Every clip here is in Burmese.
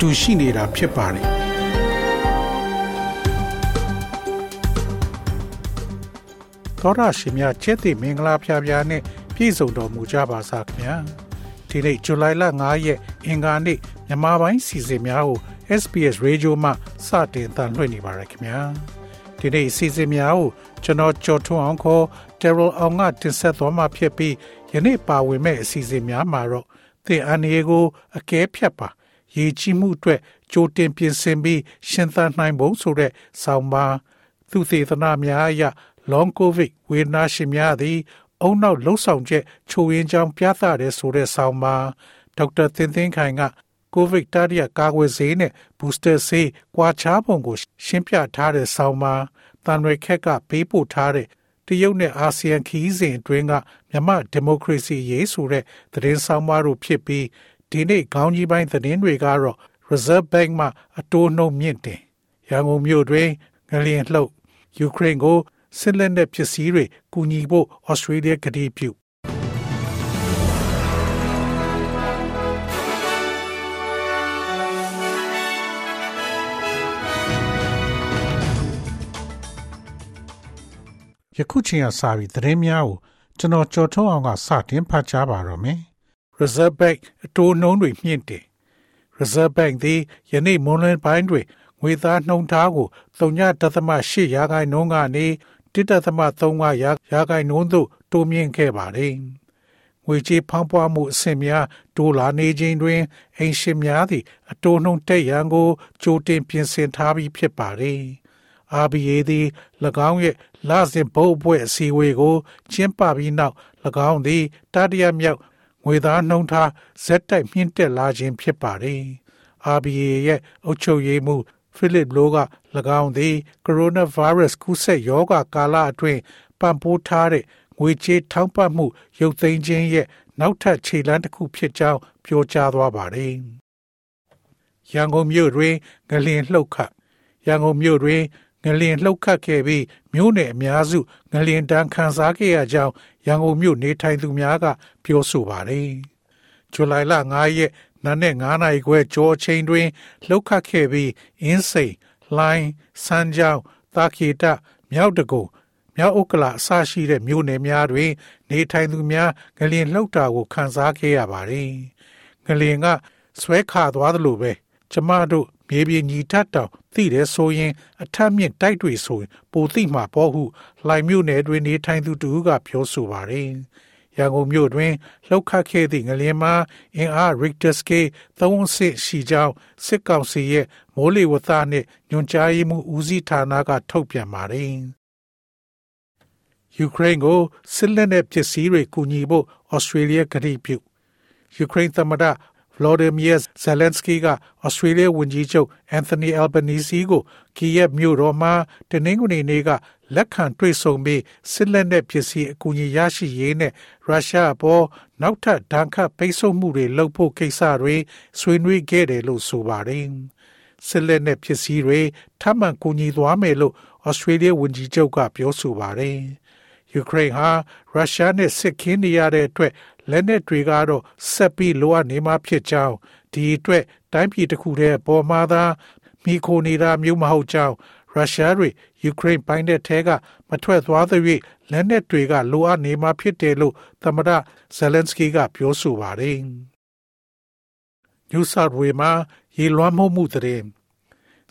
တူရှိနေတာဖြစ်ပါတယ်သောရရှိမြချစ်တိမင်္ဂလာဖျားဖျားနဲ့ပြည့်စုံတော်မူကြပါစားခင်ဗျာဒီနေ့ဇူလိုင်လ9ရက်အင်္ဂါနေ့မြန်မာပိုင်းစီစဉ်များကို SBS Radio မှစတင်တန်လှည့်နေပါရခင်ဗျာဒီနေ့စီစဉ်များကိုကျွန်တော်ကြော်ထွန်းအောင်ခေါ် Daryl အောင်ကတင်ဆက်သွားမှာဖြစ်ပြီးယနေ့ပါဝင်မဲ့အစီအစဉ်များမှာတော့သင်အန်ရီကိုအကဲဖြတ်ပါ ရေကြီးမှုအတွက်ကြိုတင်ပြင်ဆင်ပြီးရှင်သန်နိုင်ဖို့ဆိုတဲ့ဆောင်းပါးသူသေသနာများအရ long covid ဝေဒနာရှင်များသည် အုံနောက်လှုပ်ဆောင်ချက်ချိုရင်းကြောင်းပြသတဲ့ဆိုတဲ့ဆောင်းပါးဒေါက်တာသင်သင်းခိုင်ကကိုဗစ်တတိယကာကွယ်ဆေးနဲ့ booster ဆေးကွာခြားပုံကို ရှင်းပြထားတဲ့ဆောင်းပါးတန်ရွေခက်ကပေးပို့ထားတဲ့တရုတ်နဲ့အာဆီယံခီးစဉ်အတွင်းကမြန်မာဒီမိုကရေစီရေးဆိုတဲ့သတင်းဆောင်ပါတို့ဖြစ်ပြီး ဒီနေ့ခေါင်းကြီးပိုင်းသတင်းတွေကတော့ Reserve Bank မှအတိုးနှုန်းမြင့်တင်ရန်ကုန်မြို့တွင်ငလျင်လှုပ်ယူကရိန်းကိုစစ်လက်နက်ပစ္စည်းတွေကူညီဖို့ဩစတြေးလျကတိပြုယခုချိန်ကစပြီးသတင်းများကိုကျွန်တော်ကြော်ထုတ်အောင်ကစတင်ဖတ်ကြားပါတော့မယ်။ Reserve Bank အတိုးနှုန်းတွေမြင့်တယ်။ Reserve Bank သည်ယနေ့မွန်လွန်ပိုင်းတွင်ငွေသားနှုန်းထားကို3.8ရာခိုင်နှုန်းကနေ1.3ရာရာခိုင်နှုန်းသို့တိုးမြင့်ခဲ့ပါတယ်။ငွေကြေးဖောင်းပွားမှုအဆင့်များတိုးလာနေခြင်းတွင်အိမ်ရှင်များသည့်အတိုးနှုန်းတက်ရန်ကိုကြိုတင်ပြင်ဆင်ထားပြီးဖြစ်ပါတယ်။ RBA သည်၎င်းရဲ့လစဉ်ဘုတ်အဖွဲ့အစည်းအဝေးကိုကျင်းပပြီးနောက်၎င်းသည်တတိယမြောက် ငွေသားနှုန်းထားဇက်တိုက်မြင့်တက်လာခြင်းဖြစ်ပါတယ်။ RBA ရဲ့အုပ်ချုပ်ရေးမှူးဖိလစ်လိုက၎င်းသည်ကိုရိုနာဗိုင်းရပ်စ်ကူးစက်ရောဂါကာလအတွင်းပံ့ပိုးထားတဲ့ငွေကြေးထောက်ပံ့မှုရုပ်သိမ်းခြင်းရဲ့နောက်ထပ်ခြေလှမ်းတစ်ခုဖြစ်ကြောင်းပြောကြားသွားပါတယ်။ရန်ကုန်မြို့တွင်ငလျင်လှုပ်ခတ်ရန်ကုန်မြို့တွင် ငလျင်လှုပ်ခတ်ခဲ့ပြီးမြို့နယ်အများစုငလျင်တန်းခံစားခဲ့ရကြောင်းရန်ကုန်မြို့နေထိုင်သူများက ပြောဆိုပါတယ်။ဇူလိုင်လ9ရက်နနက်9နာရီခွဲကြောအချိန်တွင်လှုပ်ခတ်ခဲ့ပြီးအင်းစိန်လိုင်းစမ်းကြောင်းတာခေတမြောက်တကုံမြောက်ဥက္ကလာအစရှိတဲ့မြို့နယ်များတွင် နေထိုင်သူများငလျင်လှုပ်တာကိုခံစားခဲ့ရပါတယ်။ငလျင်ကဆွဲခါသွားသလိုပဲကျမတို့ မြေပြင်ညီထတောင်သိတယ်ဆိုရင် အထက်မြင့်တိုက်တွေဆိုရင်ပိုသိမှာပေါ့ဟုလှိုင်မြို့နယ်တွင်နေထိုင်သူတူကပြောဆိုပါတယ်။ရန်ကုန်မြို့တွင်လှုပ်ခတ်ခဲ့သည့်ငလျင်မှာအင်အား Richter scale 3ဆင့်ရှိကြောင်းစစ်ကောင်စီရဲ့မိုးလေဝသနှင့်ညွှန်ကြားရေးမှူးဦးစီးဌာနကထုတ်ပြန်ပါတယ်။ယူကရိန်းကိုစစ်လက်နက်ပစ္စည်းတွေကူညီဖို့ဩစတြေးလျကတိပြုယူကရိန်းသမ္မတ Volodymyr Zelensky ကဩစတြေးလျဝန်ကြီးချုပ် Anthony Albanese ကိုကီယက်မြို့တော်မှာတနင်္ဂနွေနေ့ကလက်ခံတွေ့ဆုံပြီးစစ်လက်နက်ပစ္စည်းအကူအညီရရှိရေးနဲ့ရုရှားအပေါ်နောက်ထပ်ဒဏ်ခတ်ပိတ်ဆို့မှုတွေလုပ်ဖို့ကိစ္စတွေဆွေးနွေးခဲ့တယ်လို့ဆိုပါတယ်။စစ်လက်နက်ပစ္စည်းတွေထပ်မံကူညီသွားမယ်လို့ဩစတြေးလျဝန်ကြီးချုပ်ကပြောဆိုပါတယ်။ ယူကရိန်းဟာရုရှားနဲ့စစ်ခင်းနေရတဲ့အတွက်လက်နက်တွေကတော့ဆက်ပြီးလိုအပ်နေမှာဖြစ်ကြောင်းဒီအတွက်တိုင်းပြည်တစ်ခုတည်းပေါ်မှာသာမိခိုနေတာမျိုးမဟုတ်ကြောင်းရုရှားတွေယူကရိန်းပိုင်းတဲ့ထဲကမထွက်သွားသရွေ့လက်နက်တွေကလိုအပ်နေမှာဖြစ်တယ်လို့သမ္မတဇယ်လန်စကီကပြောဆိုပါတယ်။ New South Wales မှာရေလွှမ်းမိုးမှုတဲ့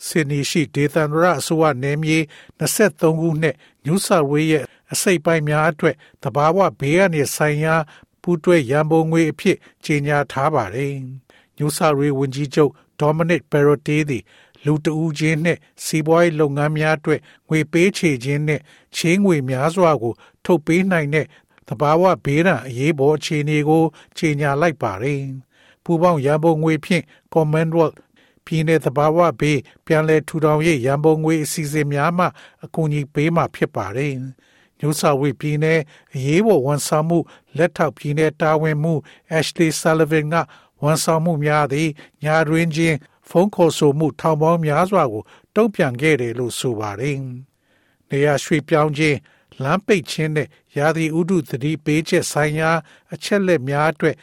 ဆင်နီရှိဒေသန္တရအစိုးရနယ်မြေ23ခုနဲ့ New South Wales ရဲ့ အစိပ်ပိုင်းများအတွက်တဘာဝဘေးရန်ဆိုင်ရာပူးတွဲရန်ပုံငွေအဖြစ်ကြေညာထားပါတယ်။ New South Wales ဝန်ကြီးချုပ် Dominic Perrottet သည်လူတဦးချင်းနဲ့စီးပွားရေးလုပ်ငန်းများအတွက်ငွေပေးချေခြင်းနဲ့ချေးငွေများစွာကို ထုတ်ပေးနိုင်တဲ့တဘာဝဘေးရန်အရေးပေါ်အခြေအနေကိုကြေညာလိုက်ပါတယ်။ပူပေါင်းရန်ပုံငွေဖြင့် Commonwealth ပပြည်내သဘာဝဘေးပြန်လည်ထူထောင်ရေးရန်ပုံငွေအစီအစဉ်များမှအကူအညီပေးမှာဖြစ်ပါတယ်။ ညူဆာဝေပြည်내အရေးပေါ်ဝန်ဆောင်မှုလက်ထောက်ပြည်내တာဝန်မှု Ashley Sullivan ကဝန်ဆောင်မှုများသည့်ညာတွင်ချင်းဖုန်းခေါ်ဆိုမှုထောင်ပေါင်းများစွာကိုတုံ့ပြန်ခဲ့တယ်လို့ဆိုပါတယ်။နေရာရွှေ့ပြောင်းခြင်းလမ်းပိတ်ခြင်းနဲ့ရာသီဥတုသတိပေးချက်ဆိုင်ရာ အချက်လက်များအတွက်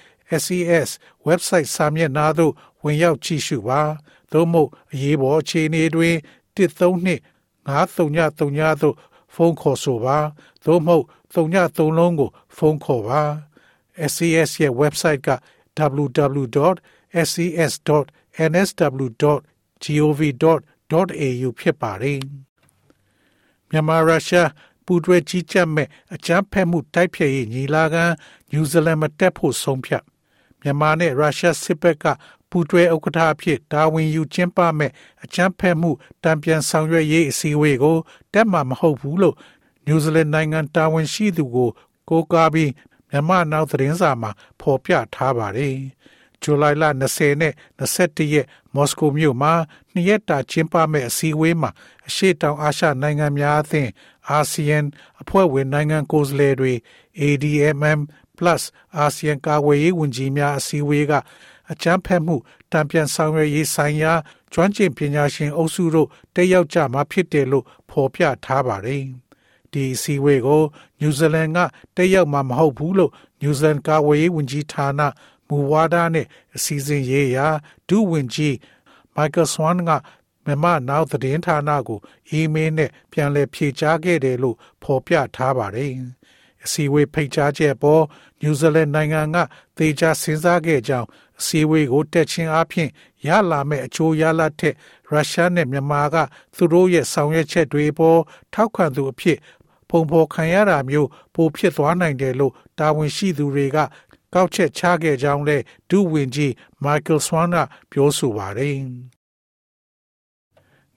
SES website စာမျက်နှာသို့ဝင်ရောက်ကြည့်ရှုပါသို့မဟုတ်အရေးပေါ်အခြေအနေတွင်132 939သို့ ဖုန်းခေါ်ဆိုပါသို့မဟုတ်33လုံးကို ဖုန်းခေါ်ပါ SES ရဲ့ website က www.ses.nsw.gov.au ဖြစ်ပါတယ်မြန်မာရုရှားပူတွဲကြီးကြပ်မဲ့အကြမ်းဖက်မှုတိုက်ဖျက်ရေးညီလာခံနယူးဇီလန်မှာတက်ဖို့ဆုံးဖြတ်မြန်မာနဲ့ရုရှားစစ်ဘက်က ပူတွဲဥက္ကဋ္ဌအဖြစ်တာဝန်ယူကျင်းပမဲ့အကြမ်းဖက်မှုတံပြန်ဆောင်ရွက်ရေးအစည်းအဝေးကိုတက်မှာမဟုတ်ဘူးလို့နယူးဇီလန်နိုင်ငံတာဝန်ရှိသူကိုကိုးကားပြီးမြန်မာနောက်သတင်းစာမှာဖော်ပြထားပါတယ်။ဇူလိုင်လ20နဲ့21ရက်မော်စကိုမြို့မှာနှစ်ရက်တာကျင်းပမဲ့အစည်းအဝေးမှာအရှေ့တောင်အာရှနိုင်ငံများအသင်းအာဆီယံအဖွဲ့ဝင်နိုင်ငံကိုယ်စားလှယ်တွေ ADMM plus အာဆီယံကာကွယ်ရေးဝန်ကြီးများအစည်းအဝေးက အကြမ်းဖက်မှုတံပြန်ဆောင်ရွက်ရေးဆိုင်ရာကျွမ်းကျင်ပညာရှင်အုပ်စုတို့တက်ရောက်ကြမှာဖြစ်တယ်လို့ဖော်ပြထားပါတယ်။ဒီအစည်းအဝေးကိုနယူးဇီလန်ကတက်ရောက်မှာမဟုတ်ဘူးလို့နယူးဇီလန်ကာကွယ်ရေးဝန်ကြီးဌာနမူဝါဒနဲ့အစည်းအဝေးရေးရာဒုဝန်ကြီးမိုက်ကယ်ဆွမ်ကမြန်မာနောက်သတင်းဌာနကိုအီးမေးလ်နဲ့ပြန်လည်ဖြေကြားခဲ့တယ်လို့ဖော်ပြထားပါတယ်။အစည်းအဝေးဖိတ်ကြားချက်ပေါ်နယူးဇီလန်နိုင်ငံကသေချာစဉ်းစားခဲ့ကြောင်း အစည်းအဝေးကိုတက်ချင်းအပြင်ရလာမဲ့အချိုးရလာတဲ့ရုရှားနဲ့မြန်မာကသူတို့ရဲ့ဆောင်ရွက်ချက်တွေပေါ်ထောက်ခံသူအဖြစ်ပုံဖော်ခံရတာမျိုးပိုဖြစ်သွားနိုင်တယ်လို့တာဝန်ရှိသူတွေကကောက်ချက်ချခဲ့ကြောင်းလည်းဒုဝန်ကြီးမိုက်ကယ်ဆွမ်ကပြောဆိုပါတယ်။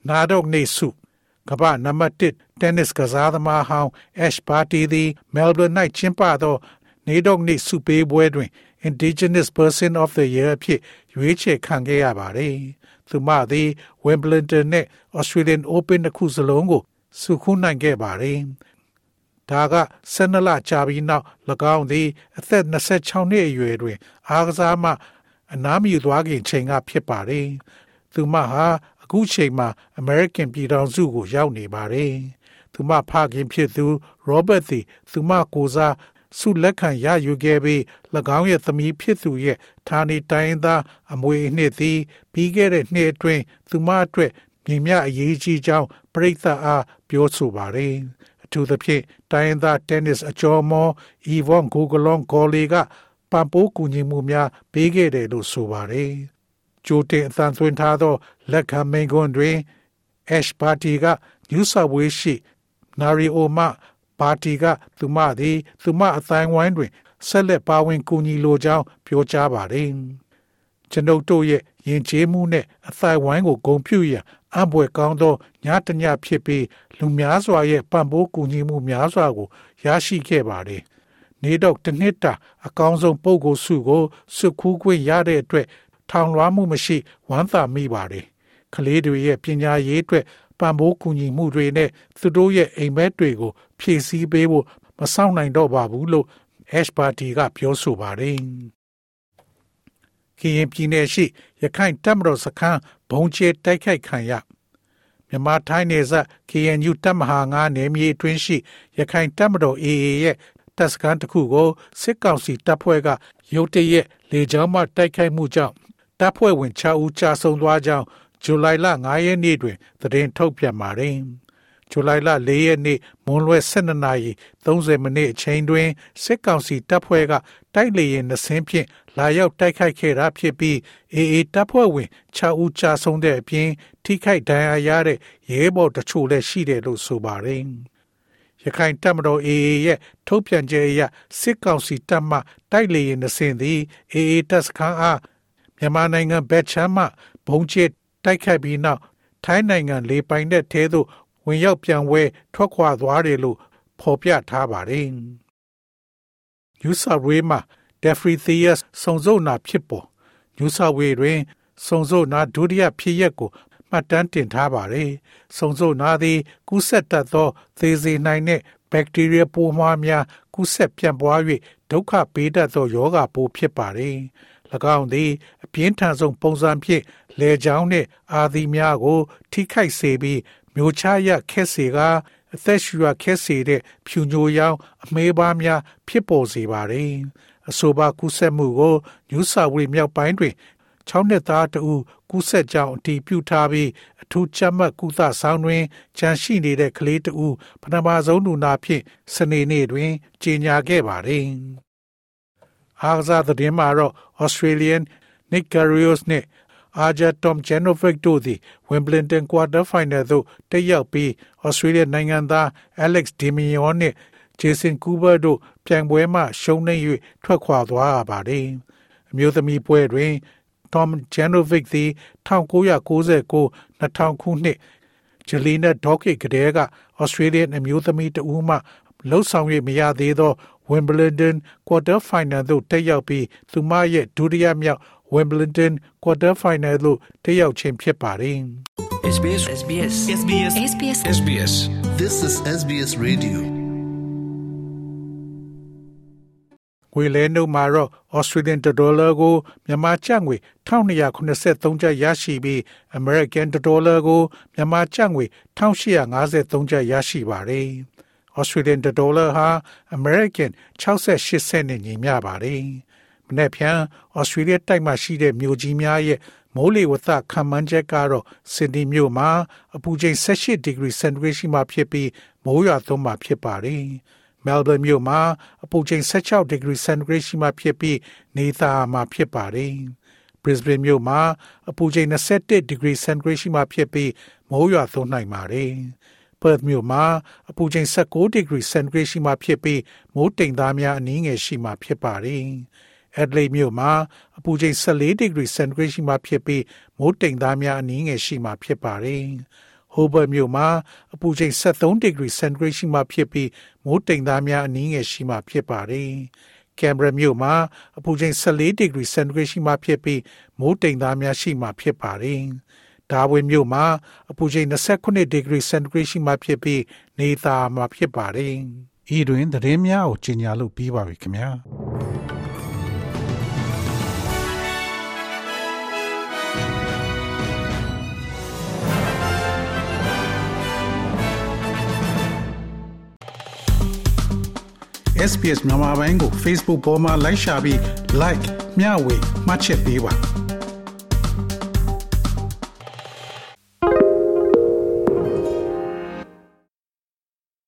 နာဒိုနေစုကမ္ဘာနံပါတ်1တင်းနစ်ကစားသမားဟောင်း Ash Barty သည် Melbourne ၌ကျင်းပသောနေဒိုနေစုပေးပွဲတွင် Indigenous Person of the Year အဖြစ်ရွေးချယ်ခံခဲ့ရပါတယ်။သူမသည် Wimbledon နဲ့ Australian Open တစ်ခုစလုံးကိုစုခုနိုင်ခဲ့ပါတယ်။ဒါက12လကြာပြီးနောက်၎င်းသည် အသက်26နှစ်အရွယ်တွင် အားကစားမှအနားမယူသွားခင်ချိန်ကဖြစ်ပါတယ်။သူမဟာအခုချိန်မှာ American ပြည်ထောင်စုကိုရောက်နေပါတယ်။သူမဖခင်ဖြစ်သူ Robert သည်သူမကိုစား ဆုလက်ခံရယူခဲ့ပြီး၎င်းရဲ့သမီးဖြစ်သူရဲ့ဌာနေတိုင်းသားအမွေအနှစ်သည်ပြီးခဲ့တဲ့နှစ်အတွင်းသူမအတွက်မြင်မြအရေးကြီးကြောင်းပရိသတ်အားပြောဆိုပါတယ်။အထူးသဖြင့်တိုင်းသားတင်းနစ်အကျော်မော်အီဗွန်ဂိုဂလွန်ဂေါ်လီကပံပိုးကူညီမှုများပေးခဲ့တယ်လို့ဆိုပါတယ်။ကြိုတင်အသံသွင်းထားသော လက်ခံမိန်ခွန်းတွင် Ash Party က New South Wales ရှိ Narioma ပါတီကသူမသည် သူမအတိုင်းဝိုင်းတွင်ဆက်လက်ပါဝင်ကူညီလိုကြောင်းပြောကြားပါတယ်။ကျွန်ုပ်တို့ရဲ့ယဉ်ကျေးမှုနဲ့အတိုင်းဝိုင်းကိုဂုဏ်ပြုရန်အဘွယ်ကောင်းသောညတညဖြစ်ပြီးလူများစွာရဲ့ပံ့ပိုးကူညီမှုများစွာကိုရရှိခဲ့ပါတယ်။နေတော့တစ်နှစ်တာအကောင်းဆုံးပုံကိုစုကိုစုခူးခွင့်ရတဲ့အတွက်ထောင်လွှားမှုမရှိဝမ်းသာမိပါတယ်။ကလေးတွေရဲ့ပညာရေးအတွက် ပံ့ပိုးကူညီမှုတွေနဲ့သူတို့ရဲ့အိမ်မက်တွေကိုဖြည့်ဆည်းပေးဖို့မဆောင်နိုင်တော့ပါဘူးလို့ Ash Party ကပြောဆိုပါတယ်။ကရင်ပြည်နယ်ရှိရခိုင်တပ်မတော်စခန်းဘုံကျဲတိုက်ခိုက်ခံရမြန်မာထိုင်းနယ်စပ် KNU တပ်မဟာ9နယ်မြေအတွင်းရှိရခိုင်တပ်မတော် AA ရဲ့တပ်စခန်းတစ်ခုကိုစစ်ကောင်စီတပ်ဖွဲ့ကရုတ်တရက်လေကြောင်းမှတိုက်ခိုက်မှုကြောင့်တပ်ဖွဲ့ဝင်6ဦးကြာဆုံးသွားကြောင်း ဇူလိုင်လ9ရက်နေ့တွင်သတင်းထုတ်ပြန်ပါတယ်။ဇူလိုင်လ4ရက်နေ့မွန်းလွဲ12နာရီ30မိနစ်အချိန်တွင်စစ်ကောင်စီတပ်ဖွဲ့ကတိုက်လေယာဉ်နှစင်းဖြင့်လာရောက်တိုက်ခိုက်ခဲ့တာဖြစ်ပြီးအေအေတပ်ဖွဲ့ဝင်6ဦးကြာဆုံးတဲ့အပြင် ထိခိုက်ဒဏ်ရာရတဲ့ရဲဘော်တချို့လည်းရှိတယ်လို့ဆိုပါတယ်။ရခိုင်တပ်မတော် AA ရဲ့ထုတ်ပြန်ကြေအရစစ်ကောင်စီတပ်မှတိုက်လေရင်နှစင်သည် AA တပ်စခန်းအားမြန်မာနိုင်ငံဘက်ချမ်းမှဘုံကျစ် တိုက်ခိုက်ပြီးနောက်ထိုင်းနိုင်ငံလေပိုင်တဲ့ထဲသို့ဝင်ရောက်ပြန်ဝဲထွက်ခွာသွားတယ်လို့ဖော်ပြထားပါတယ်။ New South Wales မှာ Dephtherias စုံစုံနာဖြစ်ပေါ် New South Wales တွင်စုံစို့နာဒုတိယဖြစ်ရက်ကိုမှတ်တမ်းတင်ထားပါတယ်။စုံစို့နာသည်ကူးဆက်တတ်သော သေစေနိုင်တဲ့ဘက်တီးရီးယားပိုးမွှားများကူးဆက်ပြန့်ပွား၍ဒုက္ခပေးတတ်သောယောဂပိုးဖြစ်ပါတယ်။၎ င်းသည် အပြင်းထန်ဆုံးပုံစံဖြင့်လေကြောင်းနှင့်အာသီများကို ထိခိုက်စေပြီးမျိုးချရခက်စေကားအသက်ရှူရခက်စေတဲ့ဖြူညိုရောင်အမေးပါးများ ဖြစ်ပေါ်စေပါတယ်။အဆိုပါကူးဆက်မှုကိုညူဆာဝေမြောက်ပိုင်းတွင်6နှစ်သားတဦးကူးဆက်ကြောင်းအတည်ပြုထားပြီးအထူးချမှတ်ကုသဆောင်တွင်ကြန့်ရှိနေတဲ့ကလေးတဦးပထမဆုံးလူနာဖြင့်စနေနေ့တွင်ကြေညာခဲ့ပါတယ်။ အားကစားသတင်းမှာတော့ Australian Nick Kyrgios နှင့်အာဂျာတမ်ဂျန်နိုဗစ်တို့သည်ဝင်ဘလင်တန်ကွာတာဖိုင်နယ်သို့တက်ရောက်ပြီးဩစတြေးလျနိုင်ငံသားအလက်စ်ဒီမီယွန်နှင့်ဂျေဆင်ကူဘာတို့ပြိုင်ပွဲမှရှုံးနိမ့်၍ထွက်ခွာသွားရပါတယ်။အမျိုးသမီးပွဲတွင် Tom Janovic သည်1999 2000ခုနှစ်ဂျလီနာဒေါကိကတဲ့ကဩစတြေးလျအမျိုးသမီးတဦးမှ လှုပ်ဆောင်၍မရသေးသော Wimbledon quarter final သို့တက်ရောက်ပြီးသူမရဲ့ဒုတိယမြောက် Wimbledon quarter final သို့တက်ရောက်ခြင်းဖြစ်ပါတယ်။ SBS SBS SBS SBS SBS This is SBS Radio. ငွေလဲနှုန်းမှာတော့ Australian dollar ကိုမြန်မာကျပ်ငွေ1283ကျပ်ရရှိပြီး American dollar ကိုမြန်မာကျပ်ငွေ1853ကျပ်ရရှိပါတယ်။ Australian dollar ဟာ American 68စက်နဲ့ညီမျှပါတယ်။မနေ့ဖြန် Australia တိုက်မှာရှိတဲ့မြို့ကြီးများရဲ့မိုးလေဝသခန့်မှန်းချက်ကတော့စင်ဒီမြို့မှာအပူချိန်18 degree centigrade ရှိမှဖြစ်ပြီးမိုးရွာသွန်းမှာဖြစ်ပါတယ်။ Melbourne မြို့မှာအပူချိန်16 degree centigrade ရှိမှဖြစ်ပြီးနေသားမှာဖြစ်ပါတယ်။ Brisbane မြို့မှာအပူချိန်21 degree centigrade ရှိမှဖြစ်ပြီးမိုးရွာသွန်းနိုင်ပါတယ်။ Perth မြို့မှာအပူချိန်16 degree centigrade ရှိမှဖြစ်ပြီးမိုးတိမ်သားများအနည်းငယ်ရှိမှဖြစ်ပါတယ်။ Adelaide မြို့မှာအပူချိန်14 degree centigrade ရှိမှဖြစ်ပြီးမိုးတိမ်သားများအနည်းငယ်ရှိမှဖြစ်ပါတယ်။ Hobart မြို့မှာအပူချိန်73 degree centigrade ရှိမှဖြစ်ပြီးမိုးတိမ်သားများအနည်းငယ်ရှိမှဖြစ်ပါတယ်။ Canberra မြို့မှာအပူချိန်14 degree centigrade ရှိမှဖြစ်ပြီးမိုးတိမ်သားများရှိမှဖြစ်ပါတယ်။ Darwin မြို့မှာအပူချိန်29 degree centigrade ရှိမှဖြစ်ပြီးနေသားမှာဖြစ်ပါတယ်။ဤတွင်သတင်းများကိုကြီးညာလို့ပြီးပါပြီခင်ဗျာ။ SPS မြန်မာပိုင်းကို Facebook ပေါ်မှာ like ရှာပြီး like မျှဝေမှတ်ချက်ပေးပါ